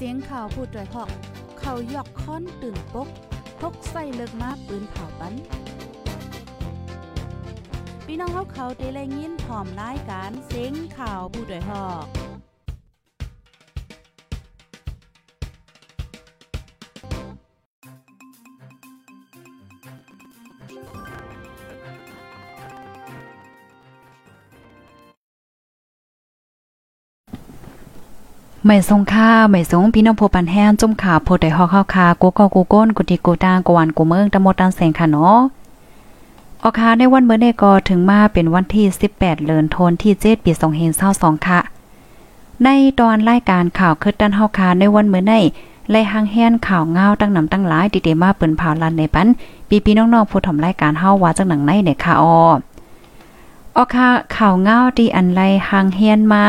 เสียงข่าวผู้ด้วยหอก เขายกค้อนตื่นปกพกใส่เลิกมาปืนเผาปันพี่น้องเขาเขาได้แลยินพร้อมรายการเสียงข่าวผู้ด้วยหอก ไม่ทรงค่าไม่ทรงพี่น้องโพปันแห้งจุ่มขาโพได้ฮอกข้าวคากูก็กูก้นกูติกูตางกวนกูเมืองตะมดตันแสงค่ะเนาะออคาในวันเมื่อในก็ถึงมาเป็นวันที่ 18เดือนธันที่7ปี2522ค่ะ ในตอนรายการข่าวคือตันเฮาคาในวันเมื่อในไล่หางแฮนข่าวเงาตั้งนำตั้งหลายดีๆมาเปิ้นเผาลันในปันปีพี่น้องๆผู้ถมรายการเฮาว่าจังหนังในเนี่ยค่ะออ ออค่ะข่าวเงาดีอันไรหางเฮียนมา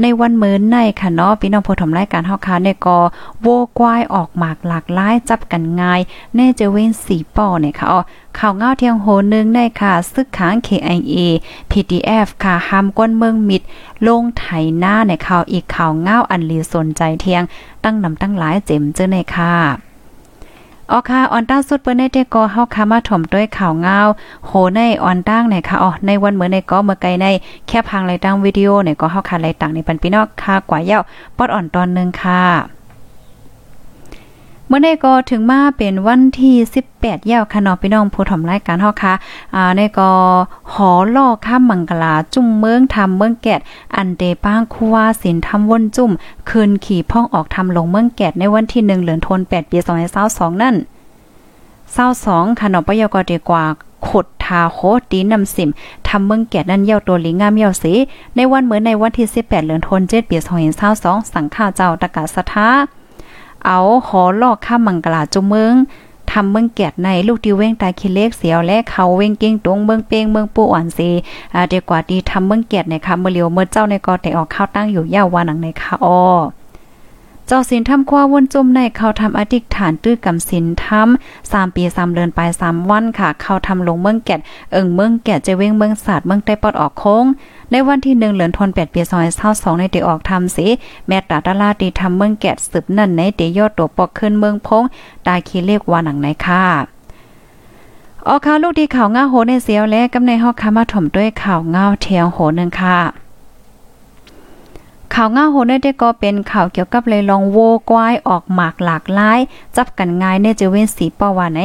ในวันเหมินในค่ะเนาะพี่น้องผู้ชมรายการเฮาค่ะเนี่ยก็โวกวายออกหมากหลากหลายจับกันง่ายแน่จะเว้นสีป่อเนี่ยค่ะอ๋อข่าวเงาเทียงโหนึงในค่ะซึกค้าง KIA PDF ค่ะห้ามก้นเมืองมิด ลงไถหน้าในข่าวอีกข่าวเงาอันลีสนใจเทียงตั้งนำตั้งหลายเจ็มเจอในค่ะ ออค่ะออนตั้งสุดเปิ้นในเตก็เฮาคามาถ่อมด้วยข่าวเงาโหในออนตั้งไหนค่ะอ๋อในวันเหมือนในก็เมื่อไกลในแค่พังไรตั้งวิดีโอเนี่ยก็เฮาค่าไรต่างในปันพี่นอกค่ะกว่าเย้าปอดอ่อนตอนนึงค่ะ มื่อในก็ถึงมาเป็นวันที่ 18ยาวค่ะเนาะพี่น้องผู้ถมรายการเฮาค่ะอ่าในก็หอล่อข้ามมังกลาจุ่มเมืองทำเมืองแกดอันเดป้างคัวสินทำวนจุ่มคืนขี่พ่องออกทำลงเมืองแกดในวันที่1เดือนธันวาคมปี2022นั่น22ค่ะเนาะปยกดีกว่าขดทาโคตีนำสิมทำเมืองแก่นั่นเย่าตัวลิงามเย่าสีในวันเหมือนในวันที่ 18เดือนธันวาคมปี2022สังฆาเจ้าตะกาสถา เอาหอลอกข้ามมังกลาจุเมืองทำเมืองแกดในลูกที่เว้งตายคิเลขเสียวและเขาเว้งเก่งตรงเมืองเป้งเมืองปูอ่อนซีอ่าเดีกว่าดีทำเมืองแกดในค่ะเมื่อเลียวเมื่อเจ้าในกอแต่ออกข้าวตั้งอยู่ย่าวานังในค่ะอ้อ เจ้าสินทำคว้าวนจุ่มในเขาทำอธิษฐานตื้อกำสินทำสามปีสามเดือนไปสามวันค่ะ เขาทำลงเมืองแกดเอิงเมืองแกดจะเว้งเมืองศาสตร์เมืองใต้ปอดออกโค้งในวันที่1เหลือนทน8ปีซอย22ในเดออกทำสิแม่ตาตาลาดีทำเมืองแกดสืบนั่นในเดยอดตัวปอกขึ้นเมืองพงตาคีเรียกว่าหนังไหนค่ะออกข่าวลูกดีข่าวง้าโหในเสียวและกำในฮอกคามาถมด้วยข่าวง้าเทียงโหนึงค่ะ ข่าวง่าโหได้ได้ก็เป็นข่าวเกี่ยวกับเลยลองโวกวายออกหมากหลากหลาย จับกันง่ายในเจเว้นสีปอว่าไหน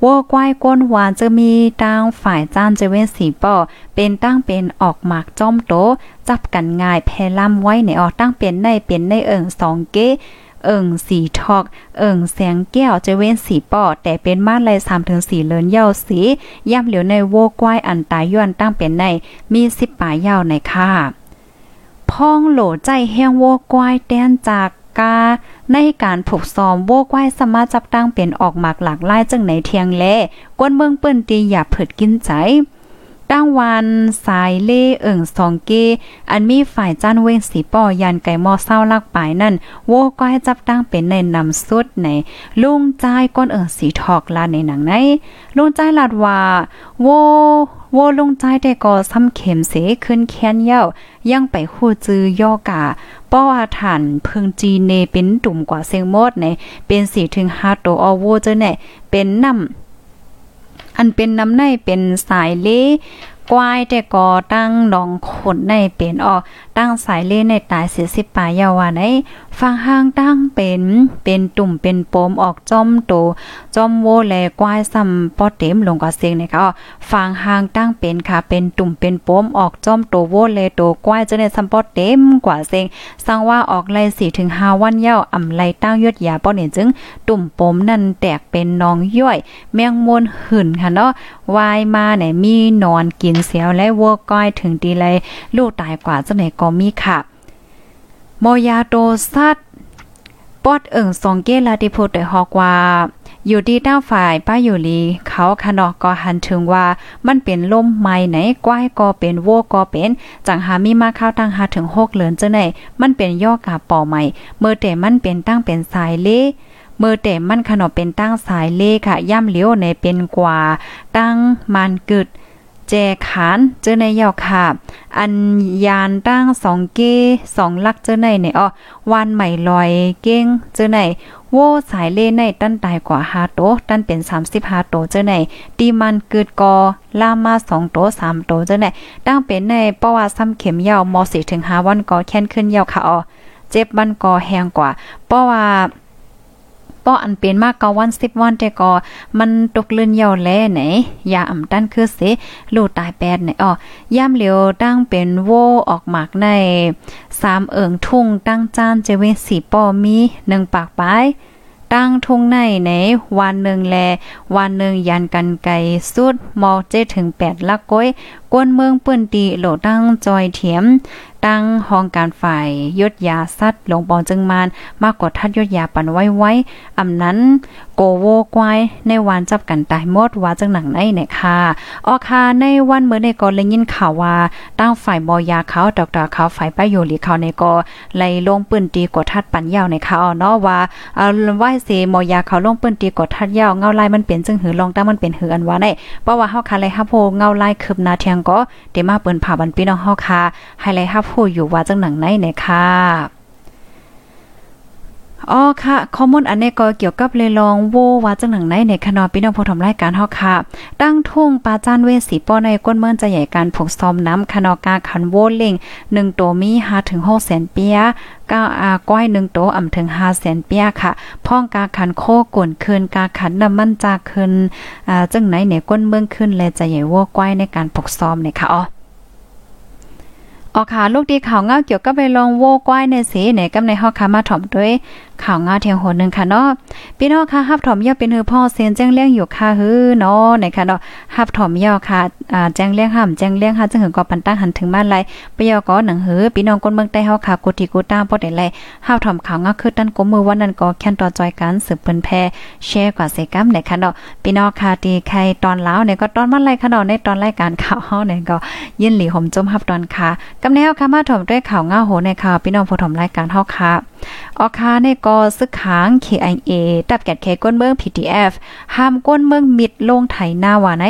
โวกวายก้นหวานจะมีตั้งฝ่ายจ้านเจเว้นสีปอเป็นตั้งเป็นออกหมากจ้อมโต จับกันง่ายแพล่ำไว้ในออกตั้งเป็นในเป็นในเอิงสองเก้เอิงสีทอก เอิงแสงแก้วจะเว้นสีปอแต่เป็นมาลายสามถึงสี่เลินเย้าสีย่ำเหลียวในโวกวายอันตายย้อนตั้งเป็นในมีสิบป่าเย้าในค่ะ พ้องโหลใจแห้งโวกวายแตนจากกาในการผูกซ้อมโวกวายสามารถจับตั้งเป็นออกหมากหลากหลายจังไหนเทียงแลกวนเมืองเปิ้นตีอย่าเผิดกินใจ ตั้งวันสายเล่เอิ่งสองเก อันมีฝ่ายจ้านเว้งสีป้อยันไก่มอเศร้าลักปายนั่น โวก็ให้จับตั้งเป็นในนำสุดในลุงใจก้นเอิ่งสีทอกลาในหนังในลุงใจลาดว่าโวโวลุงใจแต่ก็ซ้ำเข็มเสขึ้นแค้นเย้ายังไปคู่จื้อย่อกาป้ออาถานเพิงจีเนเป็นตุ่มกว่าเซงมดในเป็นสีถึง5ตัวอโวเจอเนี่ยเป็นน้ำ อันเป็นน้ำในเป็นสายเลกวายแต่ก็ตั้งดองขนในเป็นออกตั้งสายเล่ในตายเสียสิบปลายยาวาในฟังห้างตั้งเป็นเป็นตุ่มเป็นโปมออกจอมโตจอมโวแลกวายซ้ำปอเต็มลงกว่าเสียงนะคะฟังห้างตั้งเป็นค่ะเป็นตุ่มเป็นโปมออกจอมโตโวแลโตกวายจะในซ้ำปอเต็มกว่าเสียงสร้างว่าออกไล่สี่ถึงห้าวันเย้าอ่ำไล่ตั้งยอดยาป้อเนี่ยจึง ตุ่มโปมนั่นแตกเป็นนองย่อย แมงมวนหื่นค่ะเนาะ วายมาเนี่ยมีนอนกินเสียวและวัวก้อยถึงดีเลยลูกตายกว่าจะไหนก็มีค่ะโมยาโตซัดปอดเอิ่งสองเกลาติพูดได้ฮอกว่า อยู่ดีต้าฝ่ายป้าอยู่ลีเขาคณอกก็หันถึงว่ามันเป็นลมไม้ไหนกว้ายก็เป็นโวก็เป็น จังหามีมาข้าวตั้งหาถึงหกเหลือนจะไหนมันเป็นย่อกาป่อใหม่ เมื่อแต่มันเป็นตั้งเป็นสายเล่ เมื่อแต่มันขนมเป็นตั้งสายเล่ค่ะ ย่ำเลี้ยวในเป็นกว่า ตั้งมันกึดแจขานเจอในยาวค่ะ อันยานตั้งสองเก้สองลักเจอในเนี่ยอ๋อวานใหม่ลอยเก้งเจอในโวสายเล่ในตั้นตายกว่าฮาโตตั้นเป็น35โตเจอในดีมันเกิดกอลามา2โต3โตเจอในตั้งเป็นในประวัติซ้ำเข็มยาวม4ถึง5วันก็แค้นขึ้นยาวค่ะอ๋อเจ็บบันกอแหงกว่าเพราะว่า ป้ออันเป็นมากกวันสิบวันแต่ก็มันตกเลื่อนยาวแลไหนยาอ่ำตั้นคือเสลูตายแปดไหนอ๋อย่ำเหลียวตั้งเป็นโวออกหมากในสามเอิงทุ่งตั้งจานเจเวสีป้อมีหนึ่งปากปลายตั้งทุ่งในไหนวันหนึ่งแล วันหนึ่งยันกันไกสุดมอเจถึงแปดลักก้อยกวนเมืองปื้นตีโหลตั้งจอยเถียม ตั้งห้องการฝ่ายยศยาสัตว์ลงปองจึงมานมากกว่าทัดยศยาปันไว้ไว้อำนั้นโกโวกวายในวันจับกันตายหมดว่าจังหนังในเนี่ยค่ะออคาในวันเมื่อในก็เลยยินข่าวว่าตั้งฝ่ายบอยาเขาดอกตาเขาฝ่ายป้ายโยลีเขาในก็ไล่ลงปืนตีกดทัดปันยาวในค่ะอ๋อเนาะว่าเอ่อไหว้เสมอยาเขาลงปืนตีกดทัดยาวเงาลายมันเป็นจึงหือลองตั้งมันเป็นหืออันว่าได้เพราะว่าเฮาคาไลฮับโพเงาลายคืบนาเทียงก็เดมาเปิ้นผ่าบันพี่น้องเฮาคาไฮไลท์ฮับผู้อยู่ว่าจังหนังไหนเนี่ยค่ะอ๋อค่ะข้อมูลอันนี้ก็เกี่ยวกับเลยลองโวว่าจังหนังไหนในคณะพี่น้องผู้ทำรายการเฮาค่ะ ตั้งทุ่งปาจานเวสีป้อในก้นเมืองจะใหญ่การผูกซ้อมน้ำคณะกาขันโวเล่ง1ตัวมี5ถึง6แสนเปียก้าอาก้อย1ตัวอ่ำถึง5แสนเปียค่ะพ้องกาขันโคก่นคืนกาขันน้ำมันจากคืนอ่าจังไหนเนี่ยก้นเมืองขึ้นและจะใหญ่โวก้อยในการผูกซ้อมเนี่ยค่ะอ๋อ ออค่ะ ลูกดีข่าวเงาเกี่ยวกับไปลองโว้ก้อยในสีไหนกำในฮอกคามาถ่อมด้วย ข่าวเงาเทียงโหนึงค่ะเนาะพี่น้องค่ะฮับถอมยอเป็นฮือพ่อเซนแจ้งเลี้ยงอยู่ค่ะฮือเนาะในค่ะเนาะฮับถอมยอค่ะอ่าแจ้งเลี้ยงห้ามแจ้งเลี้ยงค่ะจึงหือก็ปันตั้งหันถึงบ้านไรปยอก็หนังหือพี่น้องคนเมืองใต้เฮาค่ะกุฏิกูตามบ่ได้ไลฮับถอมข่าวเงาคือตั้นกมือวันนั้นก็แค่นต่อจอยกันสืบเปิ้นแพแชร์กว่าเสกัมในค่ะเนาะพี่น้องค่ะตีใครตอนแล้วเนี่ยก็ตอนมาไรค่ะเนาะในตอนรายการข่าวเฮาเนี่ยก็ยินหลีห่มจมฮับตอนค่ะกำแนวค่ะมาถอมด้วยข่าวเงาโหในค่ะพี่น้องผู้ถมรายการเฮาค่ะ ออคาในก็ซึกขาง KIA ตับแกดเคก้นเมือง PTF ห้ามก้นเมืองมิดลงไถหน้าว่าใน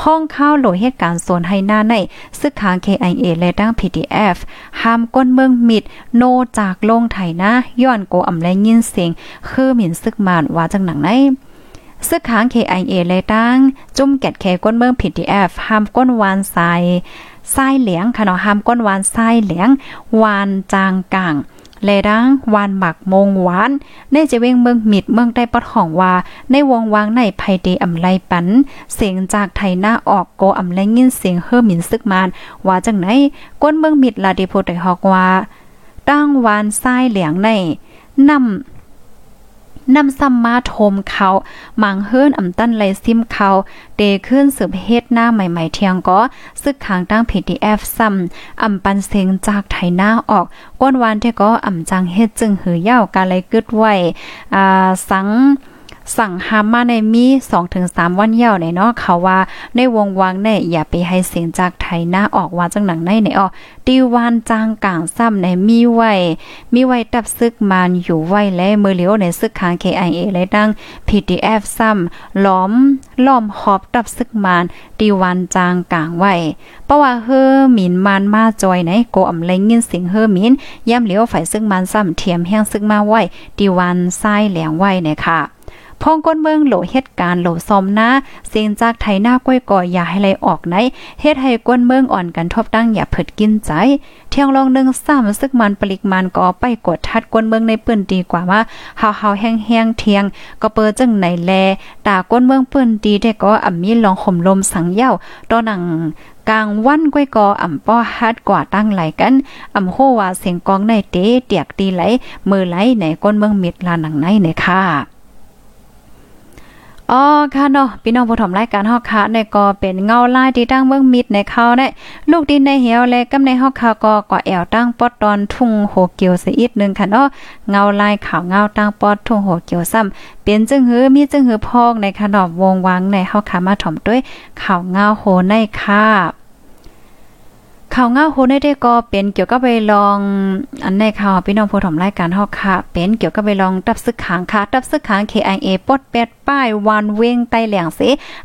พ่องข้าวโหลเหตุการณ์โซนให้หน้าในซึกขาง KIA และตั้ง PTF ห้ามก้นเมืองมิดโนจากลงไถหน้าย้อนโกอำและยินเสียงคือหมิ่นซึกมานว่าจังหนังในซึกขาง KIA เลยตั้ง จุ่มแกดเคก้นเมือง PTF ห้ามก้นวานทรายทรายเหลียงค่ะเนาะห้ามก้นวานทรายเหลียงวานจางกลาง แลดังวานหมักมงหวานในจะเวงเมืองมิดเมืองใต้ปอดของว่า ในวงวางในภัยเดอำไลปัน เสียงจากไทยหน้าออกโกอำไลยินเสียงเฮอหมินซึกมาน ว่าจังไหนก้นเมืองมิดลาดิโพไตฮอกว่าตั้งวานทรายเหลียงในนำ นำซ้ำมาโทมเขามังเฮิรนอำตันไลซิมเขาเดขึ้นสืบเฮ็ดหน้าใหม่ๆเทียงก็ซึกขางตั้ง PDF ซ้ำอำปันเสียงจากไถหน้าออกก้นวานเทก็อำจังเฮ็ดจึงหือยากาไลกึดไว้อ่าสัง สั่งห้ามมาในมี2-3วันยาวในเนาะเขาว่าในวงวางในอย่าไปให้เสียงจากไทยหน้าออกว่าจังหนังในในอ๋อตีวานจางกลางซ้ำในมีไว้ มีไว้ตับซึกมานอยู่ไว้และมือเหลียวในซึกค้าง KIA และดัง PDF ซ้ำล้อมล้อมหอบตับซึกมานตีวานจางกลางไว้เพราะว่าเฮอหมินมานมาจอยไหนโกอำเลงยินเสียงเฮอหมินย่ำเหลียวฝ่ายซึกมานซ้ำเทียมแห้งซึกมาไว้ตีวานทรายแหลงไว้เนี่ยค่ะ พ่องก้นเมืองโหลเหตุการณ์โหลซอมหน้าเสียงจากไทยหน้าก้อยก่ออย่าให้ไหลออกไหนเฮ็ดให้ก้นเมืองอ่อนกันทบตั้งอย่าเผิดกินใจ เที่ยงลองหนึ่งซ้ำซึกมันปลิกมันก็ไปกดทัดก้นเมืองในปืนดีกว่าว่าเฮาเฮาแห้งแห้งเทียง ก็เปิดจังไหนแลตาก้นเมืองปืนดีได้ก็อ่ำมีลองข่มลมสังเย้าตอหนังกลางวันก้อยกออ่ำป้อฮัดกว่าตั้งไหลกันอ่ำโฮว่าเสียงกองในเตเตียกตีไหลมือไหลในก้นเมืองมิดลาหนังในเนี่ยค่ะ อ๋อค่ะเนาะพี่น้องผู้ถมรายการฮอกค่ะในก็เป็นเงาลายที่ตั้งเมืองมิดในเขาได้ลูกดินในเหี่ยวและกำในฮอกค่ะก็ก็แอวตั้งปอดตอนทุ่งโหเกียวซะอีกนึงค่ะเนาะเงาลายขาวเงาตั้งปอดทุ่งโหเกียวซ้ำเป็นจึงหือมีจึงหือพอกในขนมวงวังในฮอกค่ะมาถมด้วยข่าวเงาโหในค่ะ ข่าวเงาโฮได้ได้ก็เป็นเกี่ยวกับไปลอง อันในข่าวพี่น้องผู้ถมรายการฮอกค่ะ เป็นเกี่ยวกับไปลองตับซึกขางค่ะตับซึกขาง KIA ปดแปดป้ายวันเวงไต้แหลงเส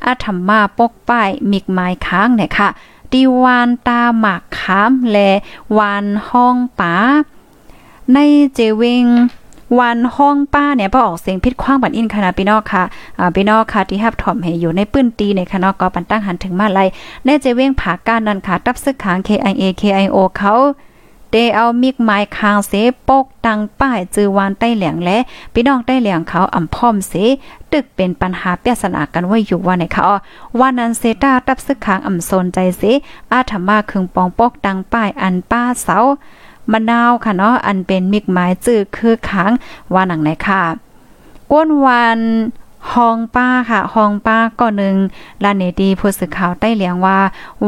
อาธรรมาปกป้ายมิกไม้ค้างเนี่ยค่ะดีวานตาหมากขามและวานห้องป๋าในเจวิง วันห้องป้าเนี่ยพอออกเสียงพิษคว้างบันอินคณะพี่นอกค่ะอ่าพี่นอกค่ะที่ฮับถอมให้อยู่ในปื้นตีในคณะก็ปันตั้งหันถึงมาไลแน่เจเว้งผาการนันค่ะตับซึกขาง KIA KIO เขาเดเอามิกไม้คางเสปกตังป้ายจือวานใต้เหลียงและพี่น้องใต้เหลียงเขาอ่ำพร้อมเสตึกเป็นปัญหาเปียสนากันไว้อยู่ว่าในเขาว่านันเซตาตับซึกขางอ่ำโซนใจเสอาธรรมาคึงปองปกตังป้ายอันป้าเสา มะนาวค่ะเนาะอันเป็นมิกไม้จื้อคือค้างว่าหนังไหนค่ะก้นวันฮองป้าค่ะฮองป้าก็หนึ่งลาเนดีผู้สื่อข่าวใต้เหลียงว่า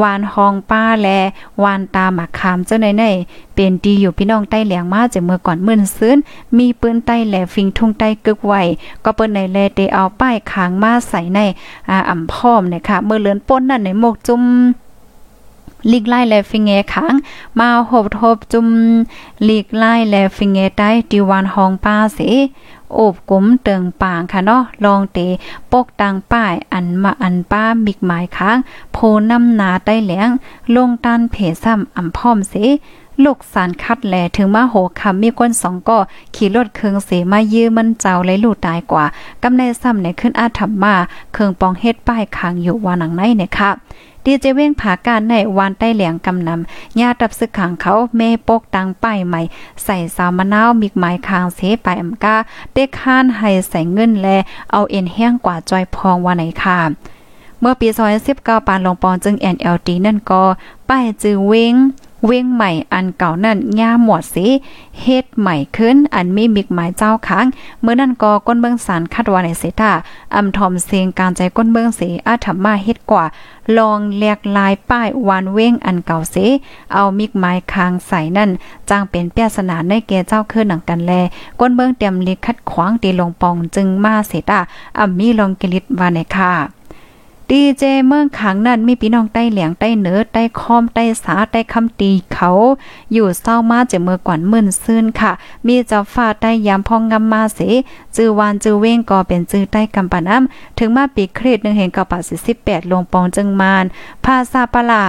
วานฮองป้าและวานตาหมักคามเจ้าในในเป็นดีอยู่พี่น้องใต้เหลียงมาจากเมื่อก่อนมื่นซื้นมีปืนใต้แหลฟิงทุ่งใต้กึกไว้ก็เปิ้นในแลเตเอาป้ายค้างมาใส่ในอ่าอ่ำพร้อมเนี่ยค่ะเมื่อเลือนป้นนั่นในหมกจุ่ม ลีกไล่แลฟิงเงขังมาหบทบจุมลีกไล่แลฟิงเงใต้ดิวันฮองป้าเสโอบกุมเติงป่างค่ะเนาะลองเตปกตังป้ายอันมาอันป้ามิกหมายค้าง โพน้ำนาใต้แหลงลงตันเพซ้ำอ่ำพร้อมเสลูกสารคัดแหลถึงมาโหคำมีก้นสองก็ขี่รถเครื่องเสมายื้อมันเจ้าเลยลูกตายกว่ากำในซ้ำในขึ้นอาธรรมมาเครื่องปองเฮ็ดป้ายค้างอยู่วานังในเนี่ยค่ะ ดีเจเว้งผาการในวานใต้เหลียงกำนำญาตับซึกขังเขาเมปกตังป้ายใหม่ ใส่สาวมะนาวมิกไม้คางเสไปอำกาเด็กค้านให้ใส่เงินแล เอาเอ็นแห้งกว่าจอยพองว่าไหนค่ะเมื่อปี2019ปานลงปอนจึง NLD นั่นก็ป้ายจือเว้ง เว้งใหม่อันเก่านั่นย่าหมวดสิเฮ็ดใหม่ขึ้น อันมีมิกหมายเจ้าค้างเมื่อนั่นก็ก้นเบื้องสารคัดว่าในเสตาอำทอมเสียงการใจก้นเบื้องเสอาธรรมาเฮ็ดกว่า ลองเลียกลายป้ายวานเว้งอันเก่าเสเอามิกไม้คางใส่นั่นจ้างเป็นเปียสนาในเกเจ้าคือหนังกันแล ก้นเบื้องเตรียมลิคัดขวางตีลงปองจึงมาเสตาอ่ำมีลองกิลิตว่าในค่ะ ดีเจเมืองขังนั่นมีพี่น้องใต้เหลียงใต้เหนือใต้คอมใต้สาใต้คำตีเขา อยู่เศร้ามาจะเมื่อก่อนมื่นซื่นค่ะ มีเจ้าฟ้าใต้ยามพองงำมาเสจือวานจือเว้งก็เป็นจือใต้กำปาน้ำถึงมาปีเครดหนึ่งเห็นกับปาสิสิบแปดลงปองจึงมานภาษาปลา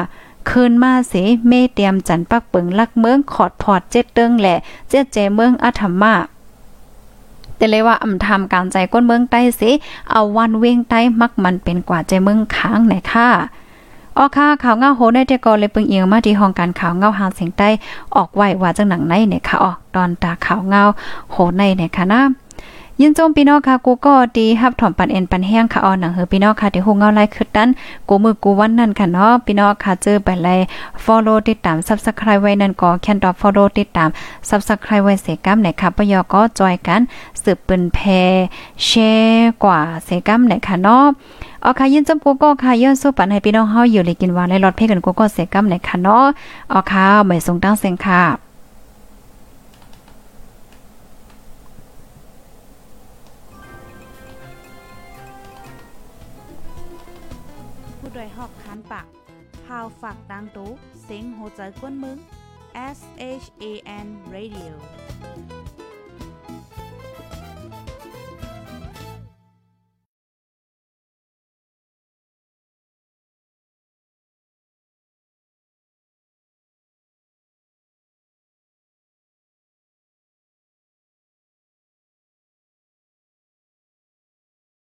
คืนมาเสเมเตรียมจันปักเปิงลักเมืองขอดพอดเจ็ดเติงแหละเจ็ดเจเมืองอัธรรมา แต่เลยว่าอำทำการใจก้นเมืองใต้สิเอาวันเว้งใต้มักมันเป็นกว่าใจเมืองค้างไหนค่ะออค่ะข่าวเงาโหได้แต่ก็เลยปึงเอียงมาที่ห้องการข่าวเงาหางเสียงใต้ออกไว้ว่าจังหนังในเนี่ยค่ะออกตอนตาข่าวเงาโหในเนี่ยค่ะนะ ยินจมพี่น้องค่ะกูก็ดีฮับถอมปันเอ็นปันแห้งค่ะออหนังเฮอพี่น้องค่ะที่ฮู้เงาไล่ขึ้นนั้นกูมือกูวันนั่นค่ะเนาะพี่น้องค่ะเจอไปไล follow ติดตาม subscribe ไว้นั่นก็แคนดอ follow ติดตาม subscribe ไว้เสกัมไหนค่ะปยอก็จอยกันสืบปืนแพแชร์กว่าเสกัมไหนค่ะเนาะเอาค่ะยินจมกูก็ค่ะย้อนสู้ปันให้พี่น้องเฮาอยู่เลยกินวานในรถเพ่กันกูก็เสกัมไหนค่ะเนาะเอาค่ะไม่ส่งตั้งเสียงค่ะ พาวฝากดังตู้เซ็งโหใจกวนมึง S H A N Radio